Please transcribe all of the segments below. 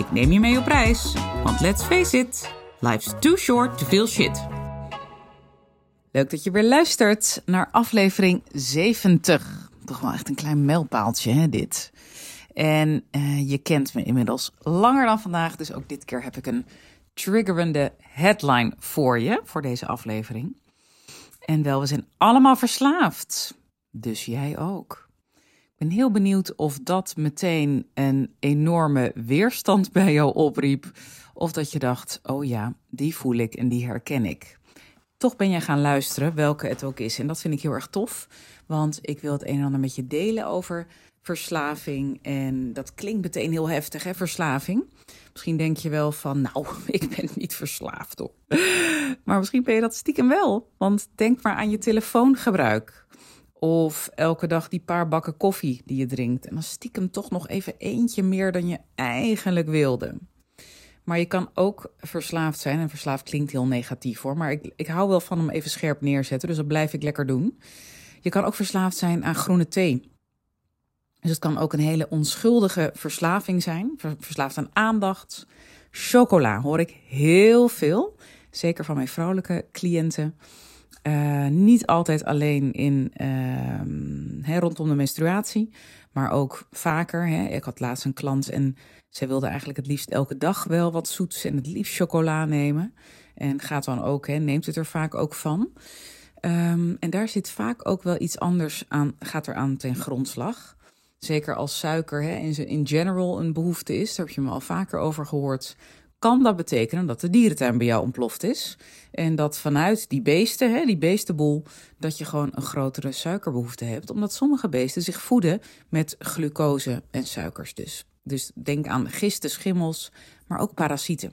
Ik neem je mee op reis, want let's face it, life's too short to feel shit. Leuk dat je weer luistert naar aflevering 70. Toch wel echt een klein mijlpaaltje, hè, dit. En uh, je kent me inmiddels langer dan vandaag, dus ook dit keer heb ik een triggerende headline voor je, voor deze aflevering. En wel, we zijn allemaal verslaafd. Dus jij ook. Ben heel benieuwd of dat meteen een enorme weerstand bij jou opriep. Of dat je dacht, oh ja, die voel ik en die herken ik. Toch ben je gaan luisteren, welke het ook is. En dat vind ik heel erg tof, want ik wil het een en ander met je delen over verslaving. En dat klinkt meteen heel heftig, hè, verslaving. Misschien denk je wel van, nou, ik ben niet verslaafd hoor. Maar misschien ben je dat stiekem wel. Want denk maar aan je telefoongebruik. Of elke dag die paar bakken koffie die je drinkt. En dan stiekem toch nog even eentje meer dan je eigenlijk wilde. Maar je kan ook verslaafd zijn. En verslaafd klinkt heel negatief hoor. Maar ik, ik hou wel van hem even scherp neerzetten. Dus dat blijf ik lekker doen. Je kan ook verslaafd zijn aan groene thee. Dus het kan ook een hele onschuldige verslaving zijn. Verslaafd aan aandacht. Chocola hoor ik heel veel. Zeker van mijn vrouwelijke cliënten. Uh, niet altijd alleen in, uh, rondom de menstruatie, maar ook vaker. Hè. Ik had laatst een klant en zij wilde eigenlijk het liefst elke dag wel wat zoets en het liefst chocola nemen. En gaat dan ook, hè, neemt het er vaak ook van. Um, en daar zit vaak ook wel iets anders aan, gaat er aan ten grondslag. Zeker als suiker hè, in, in general een behoefte is, daar heb je me al vaker over gehoord kan dat betekenen dat de dierentuin bij jou ontploft is. En dat vanuit die beesten, hè, die beestenboel, dat je gewoon een grotere suikerbehoefte hebt. Omdat sommige beesten zich voeden met glucose en suikers dus. Dus denk aan gisten, schimmels, maar ook parasieten.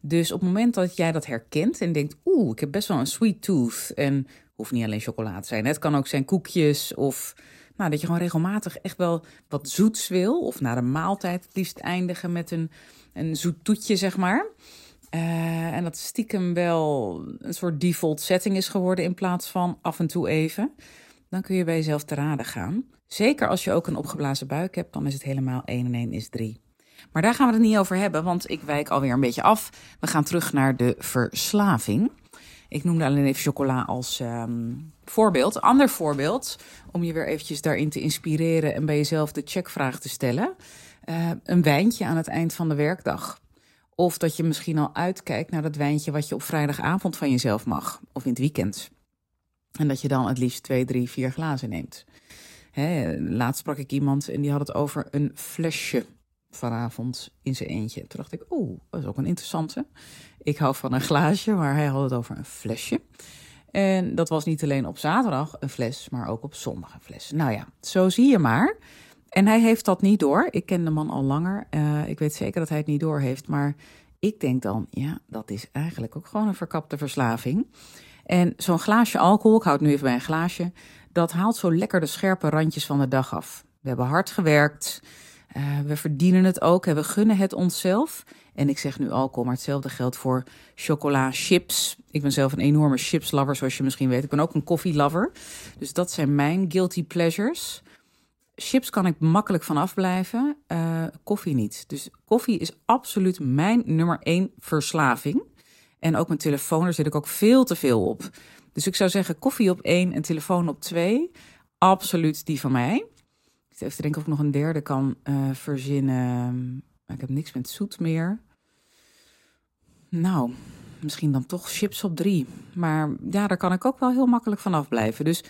Dus op het moment dat jij dat herkent en denkt, oeh, ik heb best wel een sweet tooth. En hoeft niet alleen chocolade te zijn. Het kan ook zijn koekjes of nou, dat je gewoon regelmatig echt wel wat zoets wil. Of na de maaltijd het liefst eindigen met een een zoet toetje, zeg maar. Uh, en dat stiekem wel een soort default setting is geworden in plaats van af en toe even. Dan kun je bij jezelf te raden gaan. Zeker als je ook een opgeblazen buik hebt, dan is het helemaal 1 en 1 is 3. Maar daar gaan we het niet over hebben, want ik wijk alweer een beetje af. We gaan terug naar de verslaving. Ik noemde alleen even chocola als um, voorbeeld. Ander voorbeeld, om je weer eventjes daarin te inspireren en bij jezelf de checkvraag te stellen uh, een wijntje aan het eind van de werkdag. Of dat je misschien al uitkijkt naar dat wijntje wat je op vrijdagavond van jezelf mag. Of in het weekend. En dat je dan het liefst twee, drie, vier glazen neemt. Hè, laatst sprak ik iemand en die had het over een flesje vanavond in zijn eentje. Toen dacht ik, oeh, dat is ook een interessante. Ik hou van een glaasje, maar hij had het over een flesje. En dat was niet alleen op zaterdag een fles, maar ook op zondag een fles. Nou ja, zo zie je maar en hij heeft dat niet door. Ik ken de man al langer. Uh, ik weet zeker dat hij het niet door heeft. Maar ik denk dan, ja, dat is eigenlijk ook gewoon een verkapte verslaving. En zo'n glaasje alcohol, ik houd nu even bij een glaasje, dat haalt zo lekker de scherpe randjes van de dag af. We hebben hard gewerkt, uh, we verdienen het ook, we gunnen het onszelf. En ik zeg nu alcohol, maar hetzelfde geldt voor chocola, chips. Ik ben zelf een enorme chips lover, zoals je misschien weet. Ik ben ook een koffielover. Dus dat zijn mijn guilty pleasures. Chips kan ik makkelijk van afblijven, uh, koffie niet. Dus koffie is absoluut mijn nummer één verslaving. En ook mijn telefoon, daar zit ik ook veel te veel op. Dus ik zou zeggen koffie op één en telefoon op twee. Absoluut die van mij. Ik even te denken of ik nog een derde kan uh, verzinnen. Ik heb niks met zoet meer. Nou, misschien dan toch chips op drie. Maar ja, daar kan ik ook wel heel makkelijk van afblijven. Dus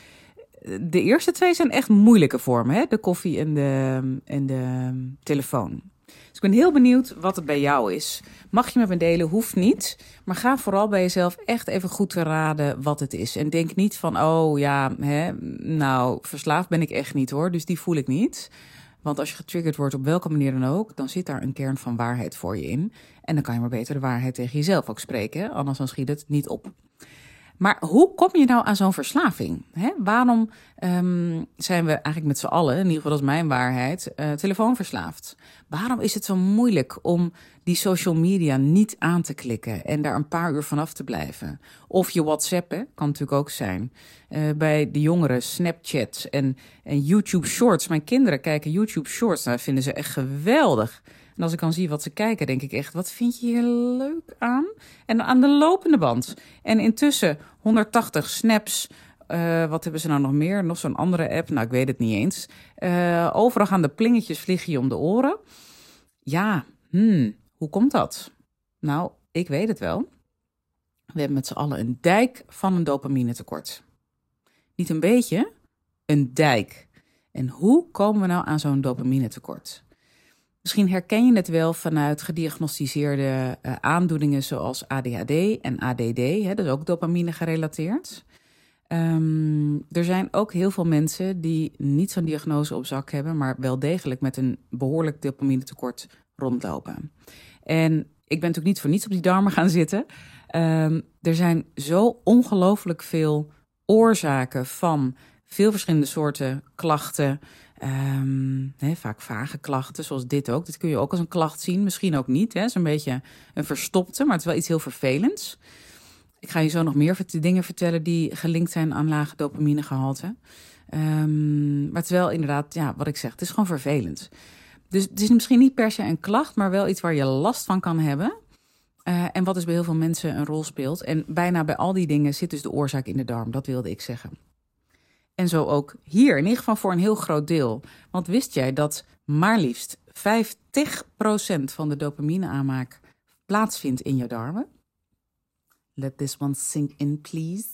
de eerste twee zijn echt moeilijke vormen, hè? de koffie en de, en de telefoon. Dus ik ben heel benieuwd wat het bij jou is. Mag je met me delen, hoeft niet. Maar ga vooral bij jezelf echt even goed te raden wat het is. En denk niet van, oh ja, hè, nou, verslaafd ben ik echt niet hoor, dus die voel ik niet. Want als je getriggerd wordt op welke manier dan ook, dan zit daar een kern van waarheid voor je in. En dan kan je maar beter de waarheid tegen jezelf ook spreken, anders dan schiet het niet op. Maar hoe kom je nou aan zo'n verslaving? Waarom um, zijn we eigenlijk met z'n allen, in ieder geval dat is mijn waarheid, uh, telefoonverslaafd? Waarom is het zo moeilijk om die social media niet aan te klikken en daar een paar uur vanaf te blijven? Of je WhatsApp, kan natuurlijk ook zijn. Uh, bij de jongeren, Snapchat en, en YouTube Shorts. Mijn kinderen kijken YouTube Shorts, dat vinden ze echt geweldig. En als ik dan zie wat ze kijken, denk ik echt, wat vind je hier leuk aan? En aan de lopende band. En intussen 180 snaps. Uh, wat hebben ze nou nog meer? Nog zo'n andere app? Nou, ik weet het niet eens. Uh, overal gaan de plingetjes vliegen je om de oren. Ja, hmm, hoe komt dat? Nou, ik weet het wel. We hebben met z'n allen een dijk van een dopamine tekort. Niet een beetje, een dijk. En hoe komen we nou aan zo'n dopamine tekort? Misschien herken je het wel vanuit gediagnosticeerde uh, aandoeningen zoals ADHD en ADD, hè, dat is ook dopamine gerelateerd. Um, er zijn ook heel veel mensen die niet zo'n diagnose op zak hebben, maar wel degelijk met een behoorlijk dopamine tekort rondlopen. En ik ben natuurlijk niet voor niets op die darmen gaan zitten. Um, er zijn zo ongelooflijk veel oorzaken van veel verschillende soorten klachten, Um, vaak vage klachten, zoals dit ook. Dit kun je ook als een klacht zien, misschien ook niet. Het is een beetje een verstopte, maar het is wel iets heel vervelends. Ik ga je zo nog meer dingen vertellen die gelinkt zijn aan lage dopaminegehalte. Um, maar het is wel inderdaad, ja, wat ik zeg, het is gewoon vervelend. Dus het is misschien niet per se een klacht, maar wel iets waar je last van kan hebben. Uh, en wat dus bij heel veel mensen een rol speelt. En bijna bij al die dingen zit dus de oorzaak in de darm, dat wilde ik zeggen. En zo ook hier, in ieder geval voor een heel groot deel. Want wist jij dat maar liefst 50% van de dopamine aanmaak plaatsvindt in je darmen? Let this one sink in, please.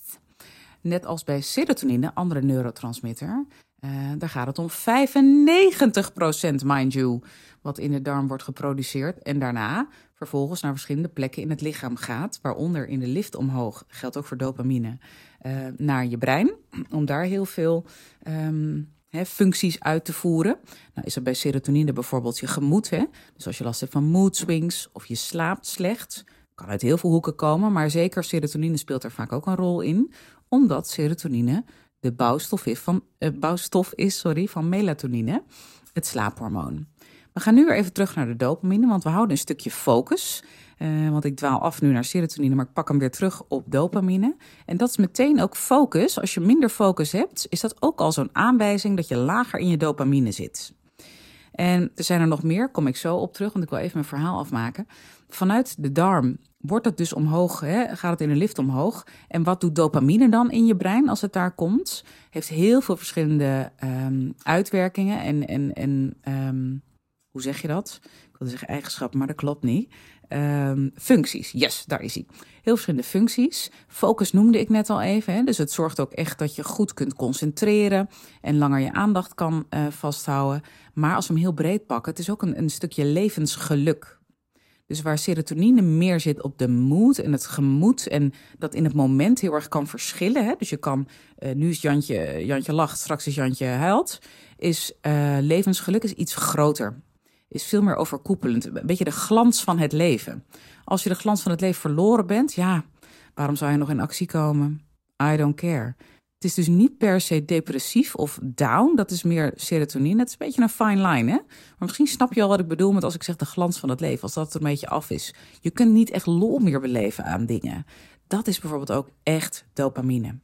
Net als bij serotonine, andere neurotransmitter, uh, daar gaat het om 95%, mind you, wat in de darm wordt geproduceerd. En daarna vervolgens naar verschillende plekken in het lichaam gaat, waaronder in de lift omhoog, geldt ook voor dopamine, uh, naar je brein, om daar heel veel um, functies uit te voeren. Nou is er bij serotonine bijvoorbeeld je gemoed. Hè? Dus als je last hebt van mood swings of je slaapt slecht, kan uit heel veel hoeken komen, maar zeker serotonine speelt er vaak ook een rol in, omdat serotonine de bouwstof is van, uh, bouwstof is, sorry, van melatonine, het slaaphormoon. We gaan nu weer even terug naar de dopamine, want we houden een stukje focus. Uh, want ik dwaal af nu naar serotonine, maar ik pak hem weer terug op dopamine. En dat is meteen ook focus. Als je minder focus hebt, is dat ook al zo'n aanwijzing dat je lager in je dopamine zit. En er zijn er nog meer, kom ik zo op terug, want ik wil even mijn verhaal afmaken. Vanuit de darm wordt het dus omhoog, hè, gaat het in een lift omhoog. En wat doet dopamine dan in je brein als het daar komt? Heeft heel veel verschillende um, uitwerkingen en, en, en um, hoe zeg je dat? Ik wilde zeggen eigenschappen, maar dat klopt niet. Um, functies, yes, daar is hij. Heel verschillende functies. Focus noemde ik net al even. Hè? Dus het zorgt ook echt dat je goed kunt concentreren en langer je aandacht kan uh, vasthouden. Maar als we hem heel breed pakken, het is ook een, een stukje levensgeluk. Dus waar serotonine meer zit op de moed en het gemoed en dat in het moment heel erg kan verschillen. Hè? Dus je kan, uh, nu is Jantje, Jantje lacht, straks is Jantje huilt. Is uh, levensgeluk is iets groter is veel meer overkoepelend. Een beetje de glans van het leven. Als je de glans van het leven verloren bent, ja, waarom zou je nog in actie komen? I don't care. Het is dus niet per se depressief of down. Dat is meer serotonine. Het is een beetje een fine line, hè? Maar misschien snap je al wat ik bedoel met als ik zeg de glans van het leven. Als dat er een beetje af is. Je kunt niet echt lol meer beleven aan dingen. Dat is bijvoorbeeld ook echt dopamine.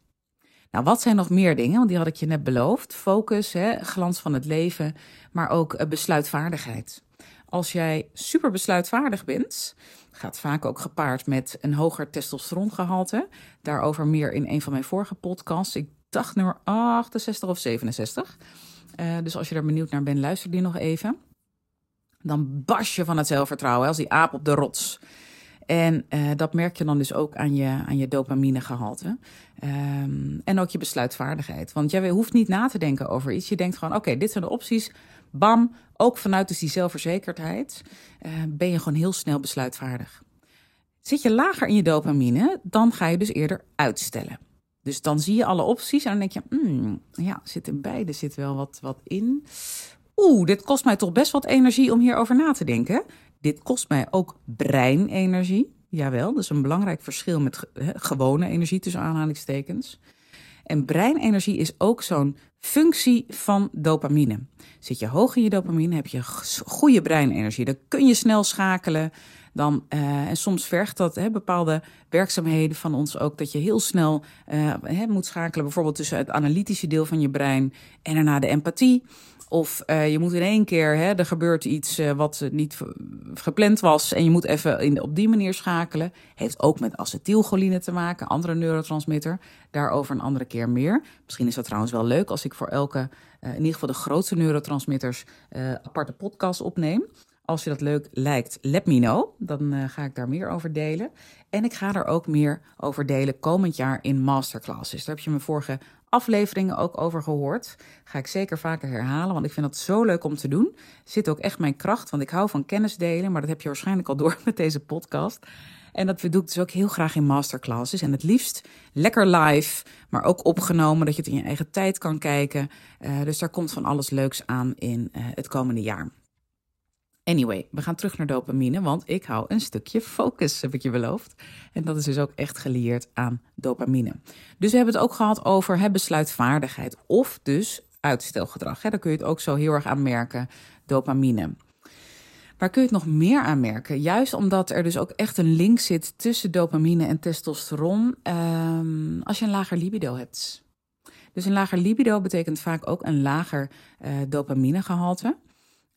Nou, wat zijn nog meer dingen? Want die had ik je net beloofd. Focus, hè, glans van het leven, maar ook eh, besluitvaardigheid. Als jij super besluitvaardig bent, gaat vaak ook gepaard met een hoger testosterongehalte. Daarover meer in een van mijn vorige podcasts. Ik dacht nummer 68 of 67. Uh, dus als je er benieuwd naar bent, luister die nog even. Dan bas je van het zelfvertrouwen als die aap op de rots. En uh, dat merk je dan dus ook aan je, aan je dopaminegehalte. Um, en ook je besluitvaardigheid. Want jij hoeft niet na te denken over iets. Je denkt gewoon, oké, dit zijn de opties. Bam, ook vanuit dus die zelfverzekerdheid uh, ben je gewoon heel snel besluitvaardig. Zit je lager in je dopamine, dan ga je dus eerder uitstellen. Dus dan zie je alle opties en dan denk je, mm, ja, zit in beide zit wel wat, wat in. oeh, dit kost mij toch best wat energie om hierover na te denken. Dit kost mij ook breinenergie. Jawel, dat is een belangrijk verschil met gewone energie tussen aanhalingstekens. En breinenergie is ook zo'n functie van dopamine. Zit je hoog in je dopamine, heb je goede breinenergie. Dan kun je snel schakelen. Dan, uh, en soms vergt dat bepaalde werkzaamheden van ons ook dat je heel snel hè, moet schakelen, bijvoorbeeld tussen het analytische deel van je brein en daarna de empathie. Of uh, je moet in één keer, hè, er gebeurt iets uh, wat niet gepland was en je moet even in, op die manier schakelen. Heeft ook met acetylcholine te maken, andere neurotransmitter. Daarover een andere keer meer. Misschien is dat trouwens wel leuk als ik voor elke, in ieder geval de grootste neurotransmitters, aparte podcast opneem. Als je dat leuk lijkt, let me know. Dan ga ik daar meer over delen. En ik ga er ook meer over delen komend jaar in masterclasses. Daar heb je mijn vorige afleveringen ook over gehoord. Ga ik zeker vaker herhalen, want ik vind dat zo leuk om te doen. Zit ook echt mijn kracht, want ik hou van kennis delen. Maar dat heb je waarschijnlijk al door met deze podcast. En dat doe ik dus ook heel graag in masterclasses. En het liefst lekker live, maar ook opgenomen, dat je het in je eigen tijd kan kijken. Uh, dus daar komt van alles leuks aan in uh, het komende jaar. Anyway, we gaan terug naar dopamine, want ik hou een stukje focus, heb ik je beloofd. En dat is dus ook echt gelieerd aan dopamine. Dus we hebben het ook gehad over besluitvaardigheid of dus uitstelgedrag. Hè. Daar kun je het ook zo heel erg aan merken, dopamine. Waar kun je het nog meer aan merken? Juist omdat er dus ook echt een link zit tussen dopamine en testosteron um, als je een lager libido hebt. Dus een lager libido betekent vaak ook een lager uh, dopaminegehalte.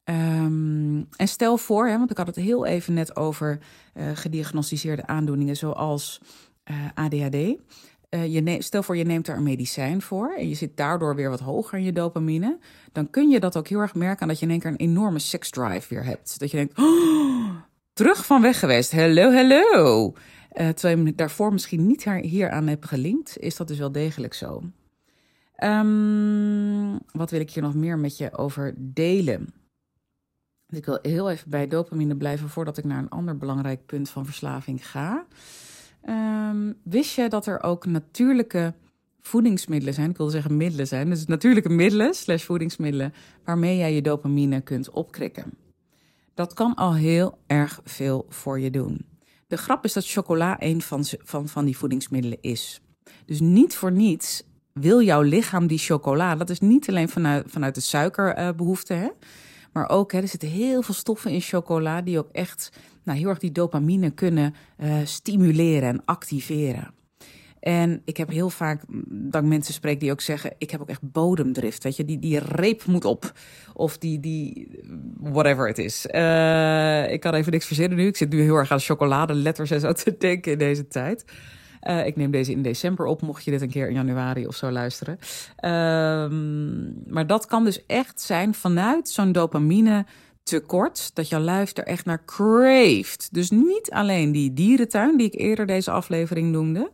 Um, en stel voor, hè, want ik had het heel even net over uh, gediagnosticeerde aandoeningen zoals uh, ADHD. Uh, je stel voor, je neemt daar een medicijn voor en je zit daardoor weer wat hoger in je dopamine. Dan kun je dat ook heel erg merken aan dat je in één keer een enorme seksdrive weer hebt. Dat je denkt, oh, terug van weg geweest, hello, hello. terwijl je daarvoor misschien niet hier aan hebt gelinkt, is dat dus wel degelijk zo. Um, wat wil ik hier nog meer met je over delen? Ik wil heel even bij dopamine blijven voordat ik naar een ander belangrijk punt van verslaving ga. Um, wist je dat er ook natuurlijke voedingsmiddelen zijn? Ik wilde zeggen middelen zijn. Dus natuurlijke middelen slash voedingsmiddelen waarmee jij je dopamine kunt opkrikken. Dat kan al heel erg veel voor je doen. De grap is dat chocola een van, van, van die voedingsmiddelen is. Dus niet voor niets wil jouw lichaam die chocola. Dat is niet alleen vanuit, vanuit de suikerbehoefte. Hè? Maar ook, hè, er zitten heel veel stoffen in chocola die ook echt nou, heel erg die dopamine kunnen uh, stimuleren en activeren. En ik heb heel vaak dat ik mensen spreek die ook zeggen: Ik heb ook echt bodemdrift. Weet je, die, die reep moet op. Of die, die whatever het is. Uh, ik kan even niks verzinnen nu. Ik zit nu heel erg aan chocoladeletters en zo te denken in deze tijd. Uh, ik neem deze in december op, mocht je dit een keer in januari of zo luisteren. Um, maar dat kan dus echt zijn vanuit zo'n dopamine tekort, dat je lijf er echt naar craeft. Dus niet alleen die dierentuin die ik eerder deze aflevering noemde,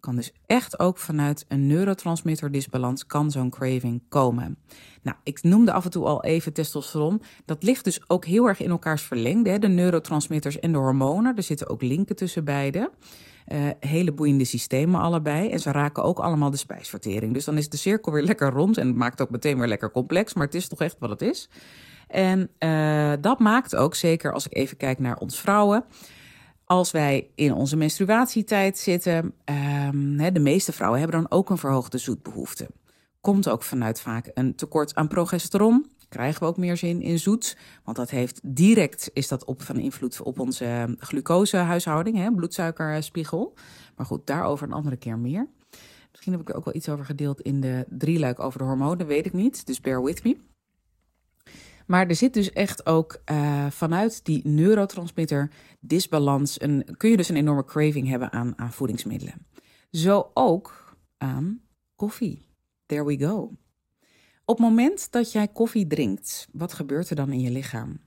kan dus echt ook vanuit een neurotransmitterdisbalans kan zo'n craving komen. Nou, ik noemde af en toe al even testosteron. Dat ligt dus ook heel erg in elkaars verlengde, de neurotransmitters en de hormonen. Er zitten ook linken tussen beide. Uh, hele boeiende systemen allebei. En ze raken ook allemaal de spijsvertering. Dus dan is de cirkel weer lekker rond. En het maakt ook meteen weer lekker complex. Maar het is toch echt wat het is. En uh, dat maakt ook, zeker als ik even kijk naar ons vrouwen. Als wij in onze menstruatietijd zitten, um, de meeste vrouwen hebben dan ook een verhoogde zoetbehoefte. Komt ook vanuit vaak een tekort aan progesteron krijgen we ook meer zin in zoet. Want dat heeft direct is dat op van invloed op onze glucosehuishouding, hè, bloedsuikerspiegel. Maar goed, daarover een andere keer meer. Misschien heb ik er ook wel iets over gedeeld in de drieluik over de hormonen, weet ik niet. Dus bear with me. Maar er zit dus echt ook uh, vanuit die neurotransmitter disbalans, een, kun je dus een enorme craving hebben aan, aan voedingsmiddelen. Zo ook aan koffie. There we go. Op het moment dat jij koffie drinkt, wat gebeurt er dan in je lichaam?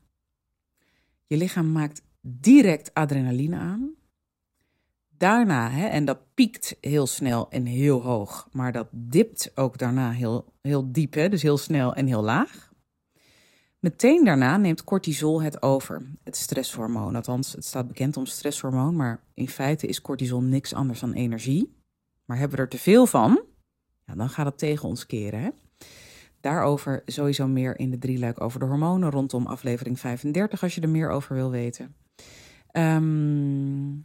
Je lichaam maakt direct adrenaline aan. Daarna, hè, en dat piekt heel snel en heel hoog, maar dat dipt ook daarna heel, heel diep, hè, dus heel snel en heel laag. Meteen daarna neemt cortisol het over, het stresshormoon. Althans, het staat bekend om stresshormoon, maar in feite is cortisol niks anders dan energie. Maar hebben we er te veel van, ja, dan gaat het tegen ons keren. Hè? Daarover sowieso meer in de drieluik over de hormonen rondom aflevering 35 als je er meer over wil weten. Ehm,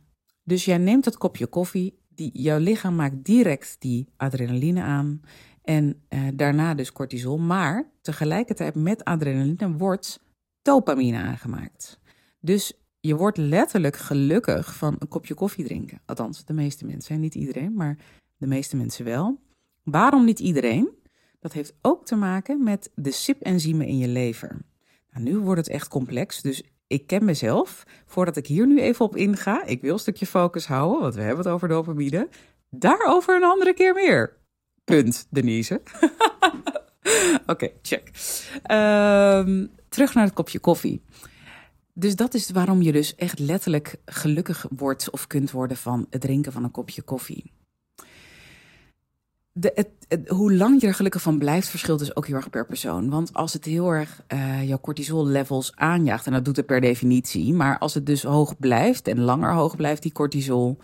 dus jij neemt dat kopje koffie, die, jouw lichaam maakt direct die adrenaline aan en uh, daarna dus cortisol. Maar tegelijkertijd met adrenaline wordt dopamine aangemaakt. Dus je wordt letterlijk gelukkig van een kopje koffie drinken. Althans, de meeste mensen. Niet iedereen, maar de meeste mensen wel. Waarom niet iedereen? Dat heeft ook te maken met de SIP-enzymen in je lever. Nou, nu wordt het echt complex, dus ik ken mezelf. Voordat ik hier nu even op inga, ik wil een stukje focus houden, want we hebben het over dopamine. Daarover een andere keer meer. Punt, Denise. Oké, check. Um, terug naar het kopje koffie. Dus dat is waarom je dus echt letterlijk gelukkig wordt of kunt worden van het drinken van een kopje koffie. De, hoe lang je er gelukkig van blijft, verschilt dus ook heel erg per persoon. Want als het heel erg uh, jouw cortisol levels aanjaagt, en dat doet het per definitie, maar als het dus hoog blijft en langer hoog blijft, die cortisol,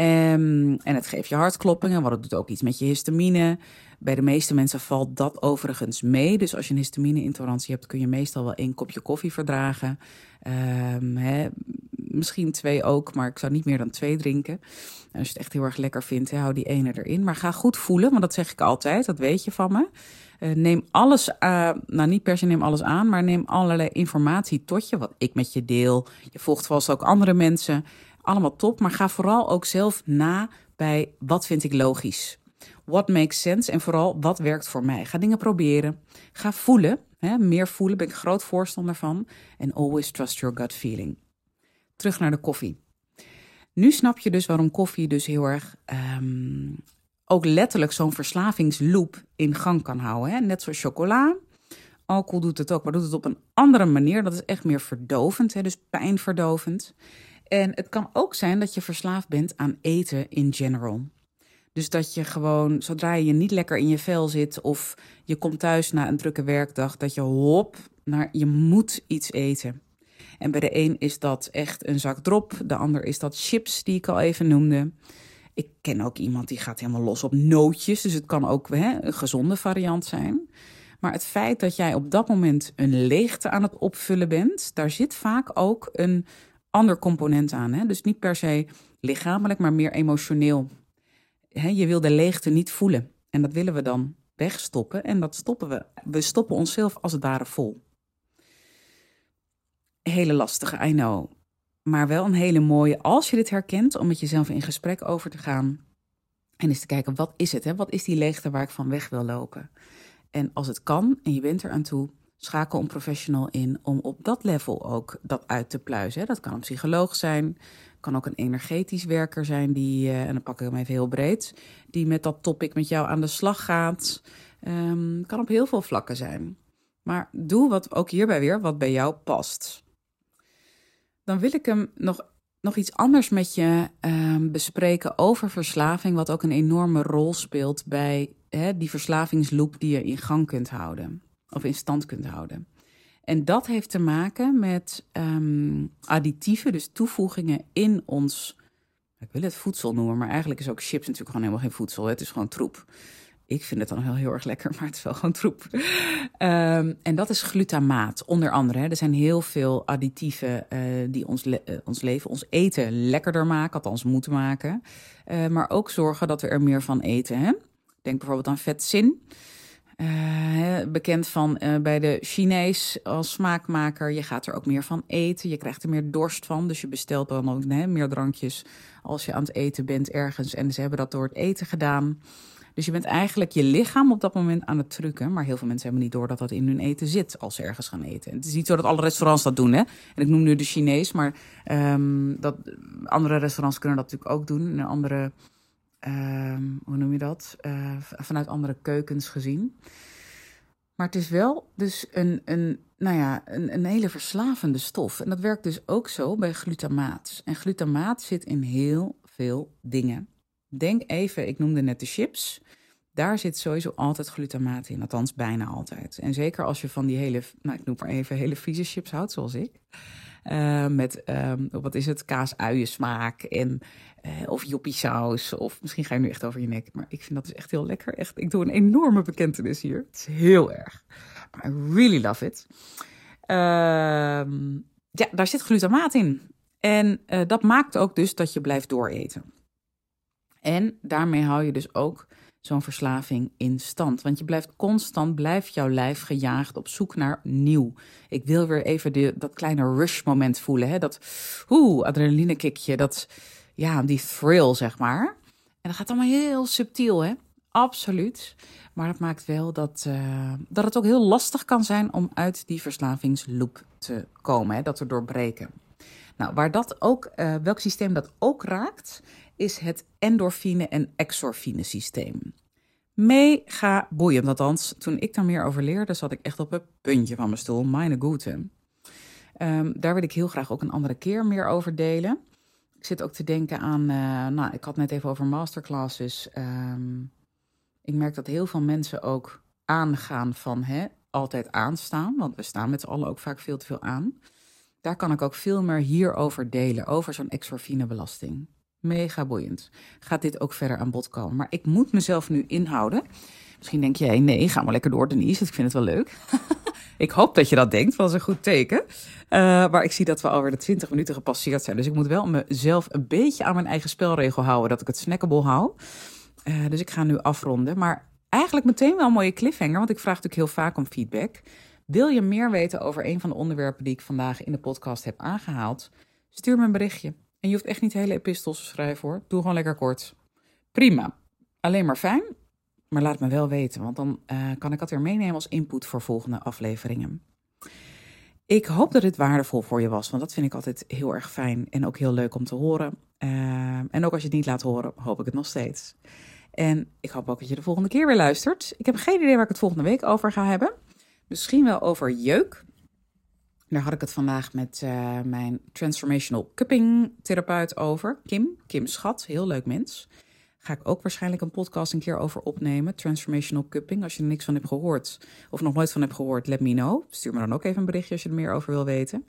Um, en het geeft je hartkloppingen, want het doet ook iets met je histamine. Bij de meeste mensen valt dat overigens mee. Dus als je een histamine-intolerantie hebt, kun je meestal wel één kopje koffie verdragen. Um, hè, misschien twee ook, maar ik zou niet meer dan twee drinken. En als je het echt heel erg lekker vindt, hou die ene erin. Maar ga goed voelen, want dat zeg ik altijd, dat weet je van me. Uh, neem alles, uh, nou niet per se neem alles aan, maar neem allerlei informatie tot je, wat ik met je deel. Je volgt vast ook andere mensen allemaal top, maar ga vooral ook zelf na bij wat vind ik logisch. What makes sense en vooral wat werkt voor mij. Ga dingen proberen. Ga voelen. Hè, meer voelen ben ik groot voorstander van. En always trust your gut feeling. Terug naar de koffie. Nu snap je dus waarom koffie dus heel erg um, ook letterlijk zo'n verslavingsloop in gang kan houden. Hè? Net zoals chocola. Alcohol doet het ook, maar doet het op een andere manier. Dat is echt meer verdovend, hè? dus pijnverdovend. En het kan ook zijn dat je verslaafd bent aan eten in general. Dus dat je gewoon, zodra je niet lekker in je vel zit of je komt thuis na een drukke werkdag, dat je hop naar je moet iets eten. En bij de een is dat echt een zak drop, de ander is dat chips die ik al even noemde. Ik ken ook iemand die gaat helemaal los op nootjes, dus het kan ook hè, een gezonde variant zijn. Maar het feit dat jij op dat moment een leegte aan het opvullen bent, daar zit vaak ook een ander component aan. Hè? Dus niet per se lichamelijk, maar meer emotioneel. Hè, je wil de leegte niet voelen. En dat willen we dan wegstoppen. En dat stoppen we. We stoppen onszelf als het ware vol. Hele lastige, I know. Maar wel een hele mooie als je dit herkent, om met jezelf in gesprek over te gaan. En eens te kijken, wat is het? Hè? Wat is die leegte waar ik van weg wil lopen? En als het kan en je bent er aan toe, schakel een professional in om op dat level ook dat uit te pluizen. Dat kan een psycholoog zijn, kan ook een energetisch werker zijn, die, uh, en dan pak ik hem even heel breed, die met dat topic met jou aan de slag gaat. Um, kan op heel veel vlakken zijn. Maar doe wat ook hierbij weer, wat bij jou past. Dan wil ik hem nog, nog iets anders met je um, bespreken over verslaving, wat ook een enorme rol speelt bij die verslavingsloop die je in gang kunt houden of in stand kunt houden. En dat heeft te maken met um, additieven, dus toevoegingen in ons. Ik wil het voedsel noemen, maar eigenlijk is ook chips natuurlijk gewoon helemaal geen voedsel. Het is gewoon troep. Ik vind het dan heel, heel erg lekker, maar het is wel gewoon troep. Um, en dat is glutamaat, onder andere. Hè. Er zijn heel veel additieven uh, die ons, le uh, ons leven, ons eten lekkerder maken, althans moeten maken. Uh, maar ook zorgen dat we er meer van eten. Hè. Denk bijvoorbeeld aan vetzin. Bekend van bij de Chinees als smaakmaker. Je gaat er ook meer van eten. Je krijgt er meer dorst van. Dus je bestelt dan ook meer drankjes als je aan het eten bent ergens. En ze hebben dat door het eten gedaan. Dus je bent eigenlijk je lichaam op dat moment aan het trucken. Maar heel veel mensen hebben niet door dat dat in hun eten zit als ze ergens gaan eten. Het is niet zo dat alle restaurants dat doen. Hè? En ik noem nu de Chinees, maar um, dat, andere restaurants kunnen dat natuurlijk ook doen. En andere uh, hoe noem je dat? Uh, vanuit andere keukens gezien. Maar het is wel dus een, een, nou ja, een, een hele verslavende stof. En dat werkt dus ook zo bij glutamaat. En glutamaat zit in heel veel dingen. Denk even, ik noemde net de chips. Daar zit sowieso altijd glutamaat in, althans bijna altijd. En zeker als je van die hele, nou ik noem maar even hele vieze chips houdt, zoals ik. Uh, met, um, wat is het, kaas-uiensmaak en uh, of joppie saus. Of misschien ga je nu echt over je nek. Maar ik vind dat dus echt heel lekker. Echt, ik doe een enorme bekentenis hier. Het is heel erg. I really love it. Uh, ja, daar zit glutamaat in. En uh, dat maakt ook dus dat je blijft dooreten. En daarmee hou je dus ook zo'n verslaving in stand. Want je blijft constant, blijft jouw lijf gejaagd op zoek naar nieuw. Ik wil weer even dat kleine rush moment voelen. Hè? Dat oeh, adrenaline dat ja, die thrill zeg maar. En dat gaat allemaal heel subtiel hè. Absoluut. Maar dat maakt wel dat, uh, dat het ook heel lastig kan zijn om uit die verslavingsloop te komen. Hè? Dat we doorbreken. Nou, waar dat ook, uh, welk systeem dat ook raakt, is het endorfine- en exorfine systeem. Mega boeiend, althans. Toen ik daar meer over leerde, zat ik echt op het puntje van mijn stoel. Meine goede. Um, daar wil ik heel graag ook een andere keer meer over delen. Ik zit ook te denken aan, uh, nou, ik had net even over masterclasses. Um, ik merk dat heel veel mensen ook aangaan van hè, altijd aanstaan, want we staan met z'n allen ook vaak veel te veel aan. Daar kan ik ook veel meer hierover delen, over zo'n exorfinebelasting. Mega boeiend. Gaat dit ook verder aan bod komen? Maar ik moet mezelf nu inhouden. Misschien denk jij, nee, ga maar lekker door, Denise. Ik vind het wel leuk. ik hoop dat je dat denkt, dat is een goed teken. Uh, maar ik zie dat we alweer de 20 minuten gepasseerd zijn. Dus ik moet wel mezelf een beetje aan mijn eigen spelregel houden, dat ik het snackable hou. Uh, dus ik ga nu afronden. Maar eigenlijk meteen wel een mooie cliffhanger, want ik vraag natuurlijk heel vaak om feedback. Wil je meer weten over een van de onderwerpen die ik vandaag in de podcast heb aangehaald? Stuur me een berichtje. En je hoeft echt niet hele epistels te schrijven hoor. Doe gewoon lekker kort. Prima. Alleen maar fijn. Maar laat me wel weten, want dan uh, kan ik dat weer meenemen als input voor volgende afleveringen. Ik hoop dat dit waardevol voor je was, want dat vind ik altijd heel erg fijn en ook heel leuk om te horen. Uh, en ook als je het niet laat horen, hoop ik het nog steeds. En ik hoop ook dat je de volgende keer weer luistert. Ik heb geen idee waar ik het volgende week over ga hebben. Misschien wel over jeuk. Daar had ik het vandaag met uh, mijn transformational cupping therapeut over. Kim, Kim Schat, heel leuk mens. Ga ik ook waarschijnlijk een podcast een keer over opnemen. Transformational cupping. Als je er niks van hebt gehoord of nog nooit van hebt gehoord, let me know. Stuur me dan ook even een berichtje als je er meer over wil weten.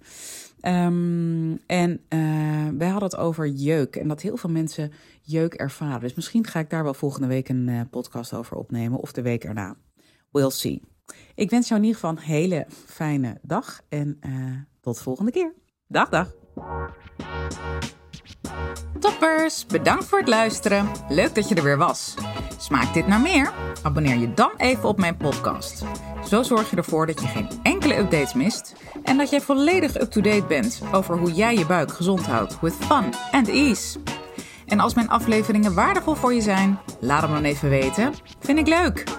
Um, en uh, wij hadden het over jeuk en dat heel veel mensen jeuk ervaren. Dus misschien ga ik daar wel volgende week een uh, podcast over opnemen of de week erna. We'll see. Ik wens jou in ieder geval een hele fijne dag en uh, tot de volgende keer. Dag, dag. Toppers, bedankt voor het luisteren. Leuk dat je er weer was. Smaakt dit naar meer? Abonneer je dan even op mijn podcast. Zo zorg je ervoor dat je geen enkele updates mist en dat jij volledig up-to-date bent over hoe jij je buik gezond houdt with fun and ease. En als mijn afleveringen waardevol voor je zijn, laat hem dan even weten. Vind ik leuk.